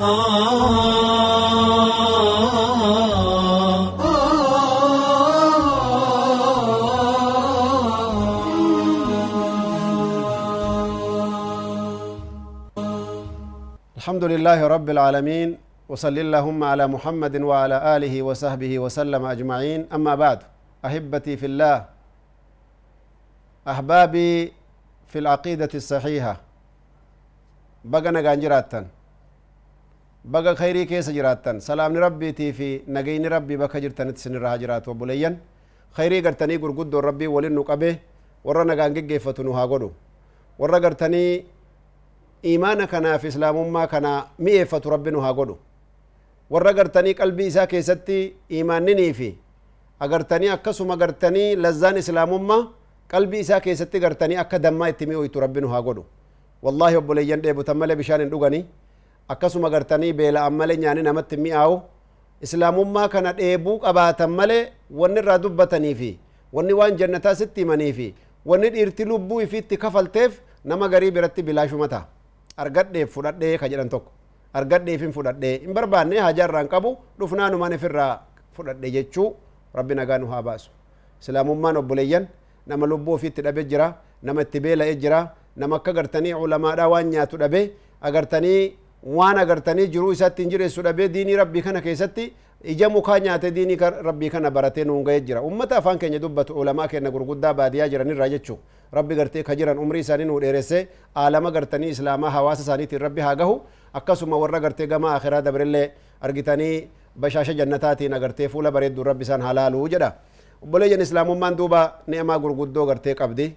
الحمد لله رب العالمين وصل اللهم على محمد وعلى آله وصحبه وسلم أجمعين. أما بعد أحبتي في الله أحبابي في العقيدة الصحيحة بقى نغان جراتن بقى خيري كيس جراتن سلام ربي تي في نغين ربي بك جرتن تسن رها جرات وبلين خيري قرتني قرقود ربي ولن نقبه ورى نغان جيفتنو هاقودو ورى قرتني iimaana kanaaf islaamummaa kana mi'eeffatu rabbi nu haa godhu warra gartanii qalbii isaa keessatti iimaanninii fi agartanii akkasuma gartanii lazzaan islaamummaa qalbii isaa keessatti gartanii akka dammaa itti mi'oytu rabbi nu haa godhu wallaahi obboleeyyan dheebutan malee bishaan hin dhuganii akkasuma gartanii beela'an malee nyaani namatti mi'aawu islaamummaa kana dheebuu qabaatan malee wanni irraa dubbatanii fi wanni waan jannataa sitti himanii fi wanni dhiirti lubbuu ifiitti kafalteef nama garii biratti bilaashuma ta'a argadheef fudhadhee ka jedhan tokko argadheefin fudhadhee hin barbaanne haja irraan qabu dhufnaanumaan ifirraa fudhadhe jechuu rabbi nagaa nu haa baasu islaamummaan obboleeyyan nama lubbuu ofiitti dhabe jira nama itti beela'e jira nama akka gartanii ulamaadhaa waan nyaatu dhabe agartanii وأنا غرتني جرو يسات تنجر سودا بي ديني ربي كان كيستي ايجا مو كان ياتي ديني كر ربي كان براتين اون غاي جرا امتا فان كان يدبت علماء كان غرغدا باديا جرا ني راجچو ربي غرتي كجران عمري سانين وديرسه عالم غرتني اسلاما حواس سانيت ربي هاغهو اكسو ورا غرتي غما اخرا دبرله ارغتني بشاشه جنتاتي نغرتي فول بريد ربي سان حلال وجدا بوليجن اسلام من دوبا نيما غرغدو غرتي قبدي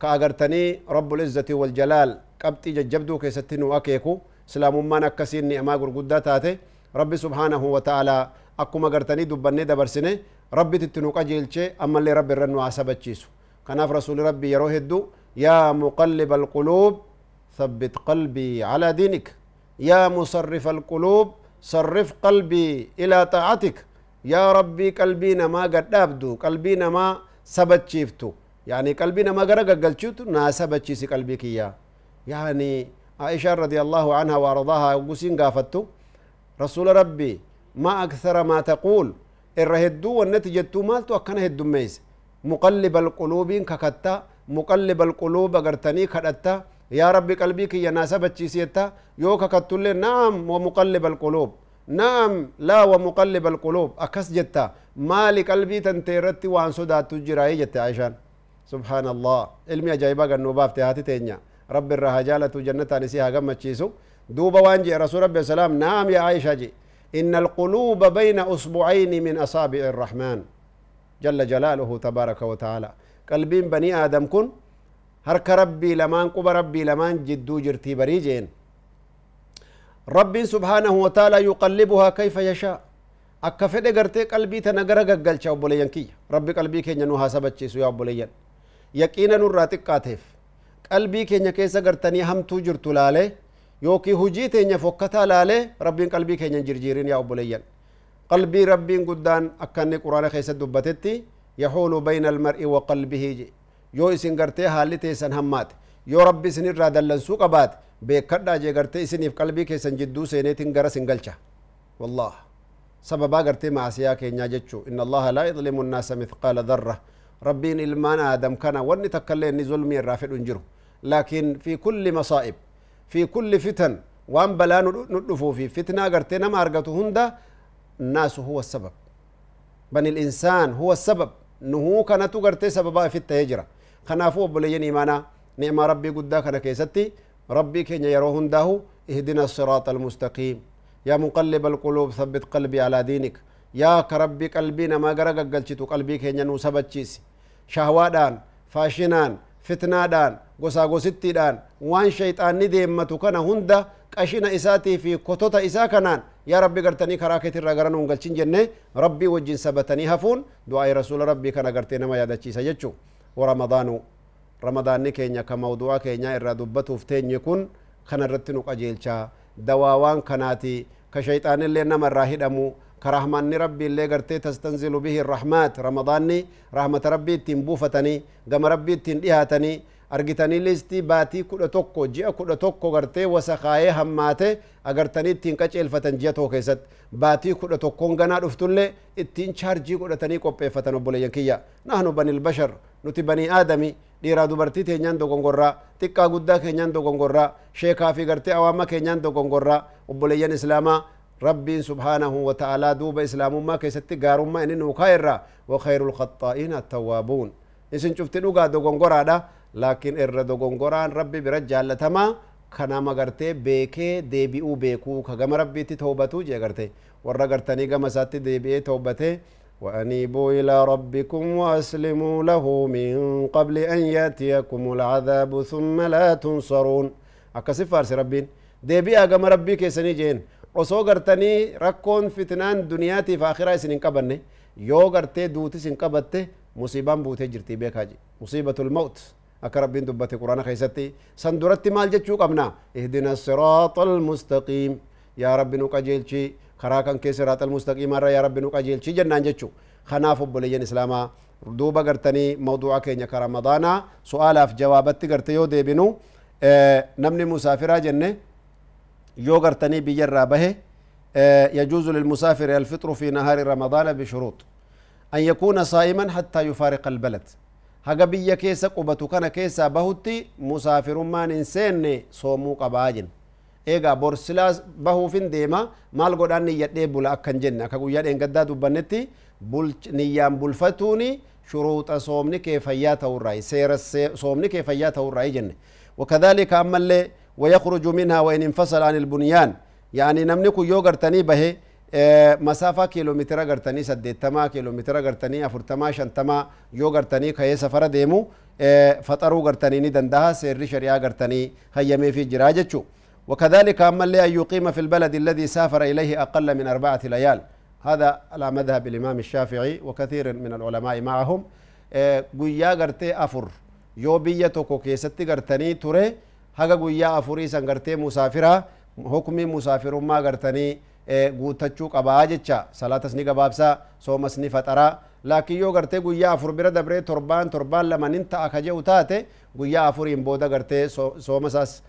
كاغرتني رب العزه والجلال قبتي ججبدو كيستنو اكيكو islaamummaan akkasiin ni'amaa gurguddaa taate rabbi subhaanahu wa ta'aalaa akkuma gartanii dubbannee dabarsine rabbititti nu qajeelchee ammallee rabbi irra nu hasabachiisu kanaaf rasuli rabbi yeroo hedduu yaa muqalliba alquluub قلبي على دينك يا مصرف القلوب صرف قلبي إلى طاعتك يا ربي قلبي نما قد أبدو قلبي نما سبتشيفتو يعني قلبي نما قرق قلتشيفتو نا سبتشيسي قلبي كيا يعني عائشة رضي الله عنها وأرضاها وقسين قافتو. رسول ربي ما أكثر ما تقول. الرهدو والنتيجة مالتو أكنا هدو ميس مقلب القلوب ككتا مقلب القلوب أغرتني كدتا. يا ربي قلبي كي يناسبت سيتا يو ككتو نعم ومقلب القلوب. نعم لا ومقلب القلوب. أكس جتا مالي قلبي تنتيرتي وان صدات تجرائي جتا عشان سبحان الله. علمي أجايبا قنو بافتي هاتي تينيا. رب الرهجالة جنة نسيها قمت شيسو دوبا وانجي رسول ربي السلام نعم يا عائشة جي. إن القلوب بين أصبعين من أصابع الرحمن. جل جلاله تبارك وتعالى. قلبين بني آدم كن. هرك ربي لمان قب ربي لمان جدو جرتي بريجين ربي سبحانه وتعالى يقلبها كيف يشاء. akka fedhe gartee qalbii tana gara gaggalcha obboleeyyan kiyya rabbi qalbii keenya nu haasabachiisu yaa obboleeyyan yaqiina قلبي كينيا كيسا غرتني هم تو جرتو لالي يوكي هجي تينيا فوكتا لالي ربين قلبي كينيا جرجيرين يا أبو ليان قلبي ربين قدان أكاني قرآن خيسا دبتتي يحول بين المرء وقلبه جي يو اسن غرتي حالي تيسن همات يو ربي سن الرادة لنسوك بات بيكرد آجي غرتي اسن اف قلبي كيسا جدو سيني تنگر سنگلچا والله سببا غرتي معسيا كينيا جچو إن الله لا يظلم الناس مثقال ذره kana wanni takkaillee inni zulmii irraa fedhu hin jiru laakiin fi kulli masaa'ib fi kulli fitan waan balaa nu dhufuu fi fitnaa gartee nama argatu hunda الناس هو السبب. بني الإنسان هو السبب. نهو كانت غرتي سببا في التهجرة. خنافو بلين إيمانا نعم ربي قدا كان كيستي. ربي كين يروهن داهو اهدنا الصراط المستقيم. يا مقلب القلوب ثبت قلبي على دينك. يا كربي قلبي نما غرق قلشتو قلبي كين ينو سبتشيس شهوادان فاشنان فتنادان غسا غستيدان وان شيطان نديمتو كان هندا qashina isaatii fi kotota isaa kanaan yaa rabbi gartanii karaa keetii irraa gara nuun galchin jenne rabbii wajjin sabatanii hafuun du'aa'i rasuula rabbii kana gartee nama yaadachiisa jechuu waramadaanu ramadaanni keenya ka mawdu'a keenyaa irraa dubbatuuf teenye kun kana irratti nu qajeelchaa dawaa waan kanaati ka shayxaanillee nama irraa hidhamu rabbi illee gartee tastanzilu bihi rahmaat ramadaanni rahmata rabbii ittiin buufatanii gama rabbii ittiin dhihaatanii argitanii listii baatii kudha tokko ji'a kudha tokko gartee wasakaayee hammaate agartanii ittiin qaceelfatan ji'a tokko keessatti baatii kudha tokkoon ganaa dhuftullee ittiin chaarjii godhatanii qopheeffatan obboleeyyan kiyya nahnu banil bashar nuti banii aadami dhiiraa dubartii teenyaan dogongorraa xiqqaa guddaa keenyaan dogongorraa sheekaa fi gartee awaama keenyaan dogongorraa obboleeyyan islaamaa rabbiin subhaanahu wa ta'aalaa duuba islaamummaa keessatti gaarummaa inni nuu kaa'erraa wa khayru lkhaxaa'iina attawwaabuun isin cufti dhugaa dogongoraadha laakiin irra dogongoraan rabbi bira jaallatamaa kanama gartee beekee deebi'uu beekuu ka gama rabbiitti tawbatuu jee garte warra gartanii gama isaatti deebi'ee tawbatee وأنيبوا إلى ربكم وأسلموا له من قبل أن يأتيكم العذاب ثم لا تنصرون أكسف فارس ربين ديبي أقام ربي كيسني جين osoo gartanii rakkoon fitnaan duniyaatiif akhiraa isin hin qabanne yoo gartee duutis hin qabatte musiibaan buutee jirti beekaa je musiibatul mawt akka rabbiin dubbate quraana keessatti san duratti maal jechuu qabna ihdina siraata almustaqiim yaa rabbi nu qajeelchi karaa kan kee siraata almustaqiimarra yaa rabbi nu qajeelchi jennaan jechu kanaaf obboleeyyan islaamaa duuba gartanii mawduuca keenya ka ramadaanaa su'aalaaf jawaabatti garte yoo deebinu namni musaafiraa jenne yoo gartanii biyyarraa bahe يجوز للمسافر الفطر في نهار رمضان بشروط أن يكون صائما حتى يفارق البلد haga biyya keessa qubatu kana keessaa bahutti musaafirummaan hin seenne soomuu qabaa jen eegaa borsilaa bahuufin deema maal godhaan niyyadhee bula akkan jenne akka guyyaa dheengaddaa dubbannetti niyyaan bulfatuuni shuruuxa soomni kee fayyaa ta'urraa seera soomni kee fayyaa ta'urraa jenne وكذلك أما اللي ويخرج منها وإن انفصل عن البنيان. يعني نمني كو يو غرتني به مسافة كيلومتر غرتني سديتما كيلومتر غرتني أفرتما شنتما يو غرتني كي سفر ديمو فطرو غرتني ندندها سير شريعة غرتني هيمي في جراجة وكذلك أما اللي أن يقيم في البلد الذي سافر إليه أقل من أربعة ليال. هذا على مذهب الإمام الشافعي وكثير من العلماء معهم. قويا غرتي أفر. يو بيا توكو كيستي غرتني توري haga guyyaa afurii san gartee musaafiraa hukmii musaafirummaa gartanii guutachuu qabaa jecha salaatas ni gabaabsaa soomas ni faxaraa laakiin yoo gartee guyyaa afur bira dabree torbaan torbaan lamanin ta'a ka jehu taate guyyaa afuriin booda gartee soomasaas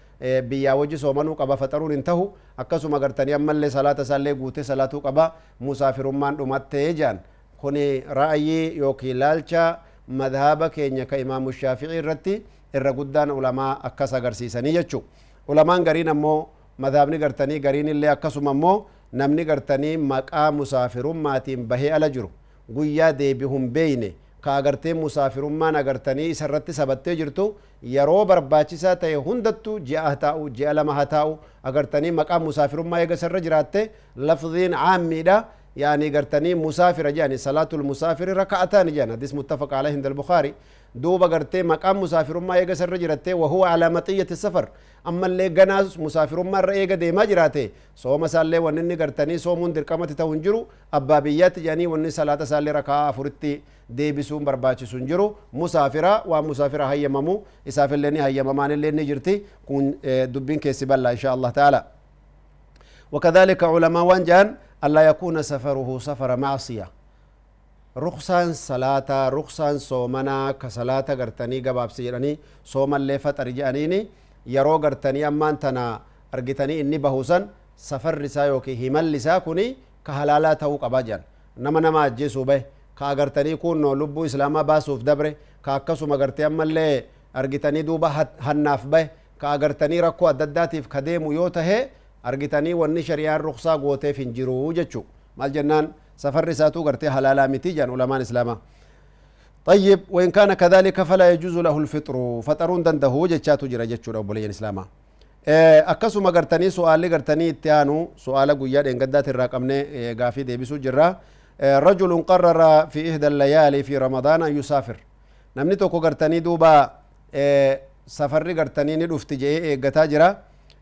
biyyaa wajji soomanuu qaba faxaruun hin tahu akkasuma gartanii ammallee salaata isaallee guutee salaatuu qaba musaafirummaan dhumattee jedhan kuni ra'ayii yookiin laalcha madhaaba keenya ka imaamu shaafi'ii irratti irra guddaan ulamaa akkas agarsiisanii jechu ulamaan gariin ammoo madhaabni gartanii gariin illee akkasuma ammoo namni gartanii maqaa musaafirummaatiin bahee ala jiru guyyaa deebihun beeyne ka agartee musaafirummaan agartanii isarratti sabattee jirtu yeroo barbaachisaa ta'e hundattu ji'a haa taa'u ji'a lama haa taa'u agartanii maqaa musaafirummaa eega isarra jiraatte lafziin caammiidha يعني قرتني مسافر جاني صلاة المسافر ركعتان جان حديث متفق عليه عند البخاري. دوبا قرتي مقام مسافر ما يجا سر جرته وهو على مطية السفر. أما اللي جنا مسافر ما رأيجا دي ما جراته سو مسالة ونني قرتني سو من دركمة تونجرو أبابيات جاني ونني صلاة سالة ركعة فرتي. دي بسون برباچ سنجرو. مسافرة ومسافرة هي ممو إسافر لني هي ممان اللي جرتي. كون دبين كيسي إن شاء الله تعالى. وكذلك علماء وانجان. ألا يكون سفره سفر معصية. رخصان صلاة رخصان صومنا كصلاة قرتني قباب سيراني صوما اللي فتر جانيني يرو قرتني أمان تنا أرقتني إني بهوسن سفر رسا يوكي همال لسا كوني كهلالا تاو قباجان نما نما أجيسو به كأغرتني كون لبو إسلاما باسوف دبره كأكسو مغرتي أما اللي أرقتني دوبا هناف به كأغرتني ركو أدداتيف كديمو يوته argitanii wanni shari'aan ruksaa gooteef hin jiru jechu maal jennaan safarri isaatu gartee halaalaa miti jedhan ulamaan islaamaa طيب وإن كان كذلك فلا يجوز له الفطر فطرون دنده جتشاتو جرا جتشو رب إسلاما su'aalli gartanii itti aanu su'aala guyyaa dheengaddaati irraa qabne gaafii deebisuu jirra rajulun qarrara fi ihda layaali fi ramadaan an yusaafir namni tokko gartanii duuba safarri gartanii ni dhufti jedhee eeggataa jira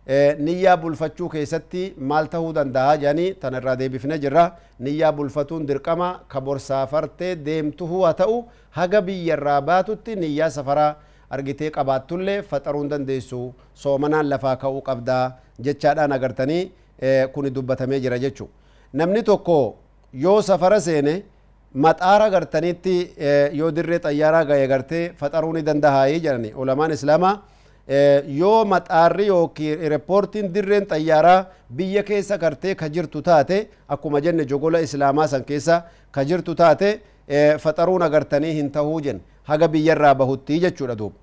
niyyaa bulfachuu keessatti maal tahuu danda'a jedhanii tan irraa deebifne jirra niyyaa bulfatuun dirqama ka borsaafartee deemtuhuu haa ta'u haga biyyarraa baatutti niyyaa safaraa argitee qabaattullee faxaruun dandeessu soomanaan lafaa ka'uu qabdaa jechaadhaan agartanii kuni dubbatamee jira jechu namni tokko yoo safara seene maxaara gartanitti yoo dirree xayyaaraa gaye gartee faxaruu ni dandahaayii jedhani ulamaan islaamaa yoo maxaarri yookiin repoortiin dirreen xayyaaraa biyya keessa gartee ka jirtu taate akkuma jenne jogola islaamaa san keessa ka jirtu taate faxaruun agartanii hin tahuu jen haga biyyarraa bahuttii jechuudha duuba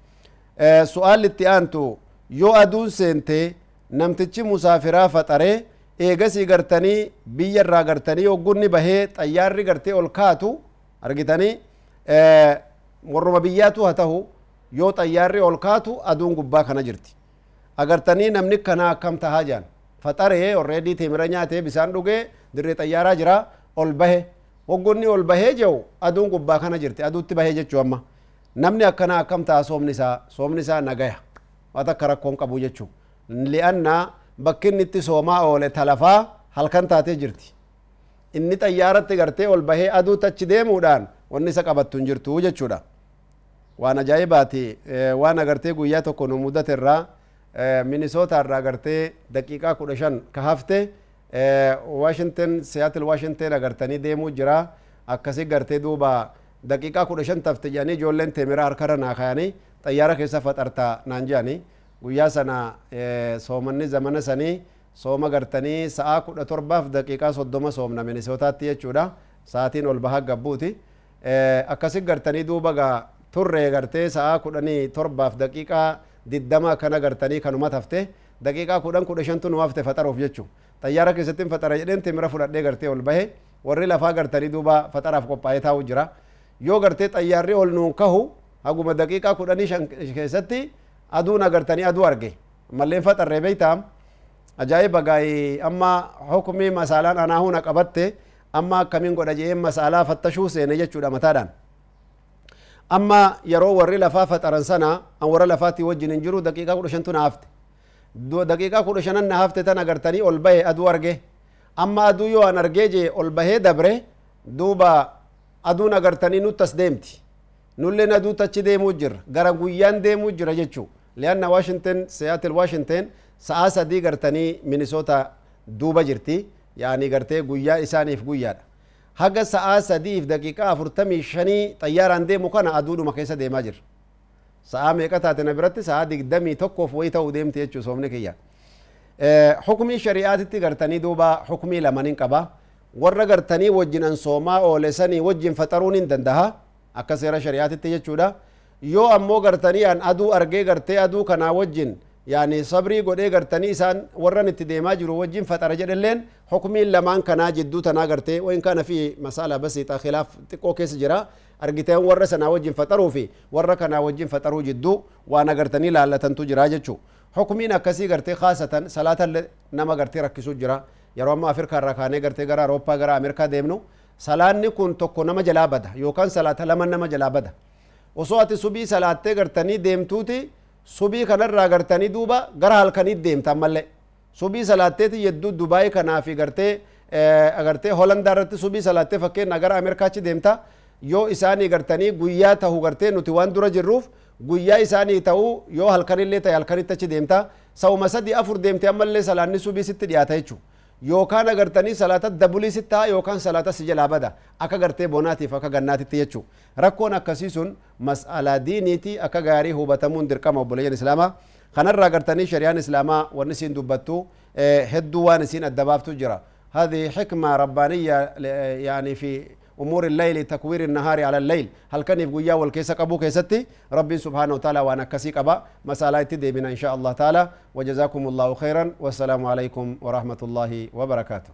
su'aalli itti aantu yoo aduun seentee namtichi musaafiraa faxaree eegasii gartanii biyya irraa gartanii hoggunni bahee xayyaarri gartee ol kaatu argitanii warruma biyyaatu haa tahu yoo xayyaarri ol kaatu aduun gubbaa kana jirti agartanii namni kana akkam tahaa jaan faxaree orreedii teemira nyaatee bisaan dhugee dirree xayyaaraa jira ol bahe hoggunni ol bahee jehu aduun gubbaa kana jirti aduutti bahee jechuu amma namni akkana akkam taha soomni isaa soomni isaa nagaya waan akka rakkoon qabu jechuu li'annaa bakki itti soomaa oole talafaa halkan taatee jirti inni xayyaaratti gartee ol bahee aduu tachi deemuudhaan wanni isa qabattu hin jechuudha waan ajaa'ibaati waan agartee guyyaa tokko nu mudate irraa minisoota irraa agartee daqiiqaa kudha shan ka hafte washington siyaatil washington agartanii deemuu jira akkasi gartee duuba daqiiqaa kudha shan tafte jedhanii ijoolleen teemiraa harkarra naa kayanii xayyaara keessa faxartaa naan jedhanii guyyaa sana soomanni zamana sanii sooma gartanii sa'aa kudha torbaaf daqiiqaa soddoma soomna minisootaatti jechuudha sa'aatiin ol bahaa gabbuuti akkasi gartanii duuba gaa turree gartee sa'aa kudhanii torbaaf daqiiqaa diddama kana gartanii kanuma tafte daqiiqaa kudhan kudha shantu nu hafte faxaruuf jechu xayyaara keessatti faxara jedheen timira fudhadhee gartee ol bahe warri lafaa gartanii duuba faxaraaf qophaa'ee taa'u jira yoo gartee xayyaarri ol nuun kahu haguma daqiiqaa kudhanii shan keessatti aduun agartanii aduu arge malleen faxarree beeytaam ajaa'iba gaa'ii amma hukumii masaalaan anaahuna qabatte amma akkamiin godha jeen masaalaa fattashuu seene jechuudha mataadhaan amma yeroo warri lafaa faxaran sana an warra lafaatii wajjin hin jiru daqiiqaa kudha shantu na hafte daqiiqaa kudha shanan na hafte tan agartanii ol bahe aduu arge amma aduu yoo an argee jee ol bahee dabre duuba aduun agartanii nuttas deemti nulleen aduu tachi deemuu jirra gara guyyaan deemuu jira jechuu lianna washington seattle washington sa'a sadii gartanii minisoota duuba jirti yaani هاجا ساعة سديف دقيقة أفر تمي شني طيارة عندي مكان أدور ما كيسة دي ماجر ساعة ميكا تاتنا برت ساعة ديك دمي توقف ويتا وديم تيجو سومني كيا حكمي شريعات تقرتني دوبا حكمي لمنين كبا ورا قرتني وجن أنصوما أو لساني وجن فترون دندها أكسر شريعات تيجو دا يو أمو قرتني أن أدو أرجع قرتي أدو كنا وجن yani sabrii godhee gartanii isaan warran itti deemaa jiru wajjin faxara jedhelleen hukumiin lamaan kanaa jidduu tanaa gartee wain kana fi masala basiixa khilaaf xiqqoo keessa jira argiteen warra sanaa wajjin faxaruu fi warra kanaa wajjin faxaruu jidduu waan agartanii laallatantu jira jechuu hukumiin akkasii gartee kaasatan salaatan nama gartee rakkisuu jira yeroo amma afrikaa irraa kaanee gartee gara awurooppaa gara ameerikaa deemnu salaanni kun tokko nama jalaa bada yookaan salaata lama nama jalaa bada osoo ati subii salaattee gartanii subii kanarraa gartanii duuba gara halkaniit deemta ammallee subii salaatteeti yedduu dubaayii kanaafi gartee agartee holandaa irratti subii salaattee fakkeenya gara ameerikaachi deemta yoo isaanii gartanii guyyaa tahu gartee nuti waan dura jirruuf guyyaa isaanii ta'uu yoo halkanillee ta'e halkanitti achi deemta sa'uma sadii afur deemte ammallee salaanni subii sitti dhiyaata jechuudha yookaan agartanii salaata dabulii sitti ta'a yookaan salaata si jalaa bada akka gartee bonaatiif akka gannaatitti jechuu rakkoon akkasii sun mas'alaa diiniiti akka gaarii hubatamuun dirqama obboleeyyan islaamaa kanarraa gartanii shari'aan islaamaa wanni isiin dubbattu hedduu waan isiin adda baaftu jira هذه حكمة ربانية يعني في أمور الليل تكوير النهار على الليل هل كان يبقوا يا والكيسة قبو كيستي ربي سبحانه وتعالى وأنا كسيك أبا مسألة تدي إن شاء الله تعالى وجزاكم الله خيرا والسلام عليكم ورحمة الله وبركاته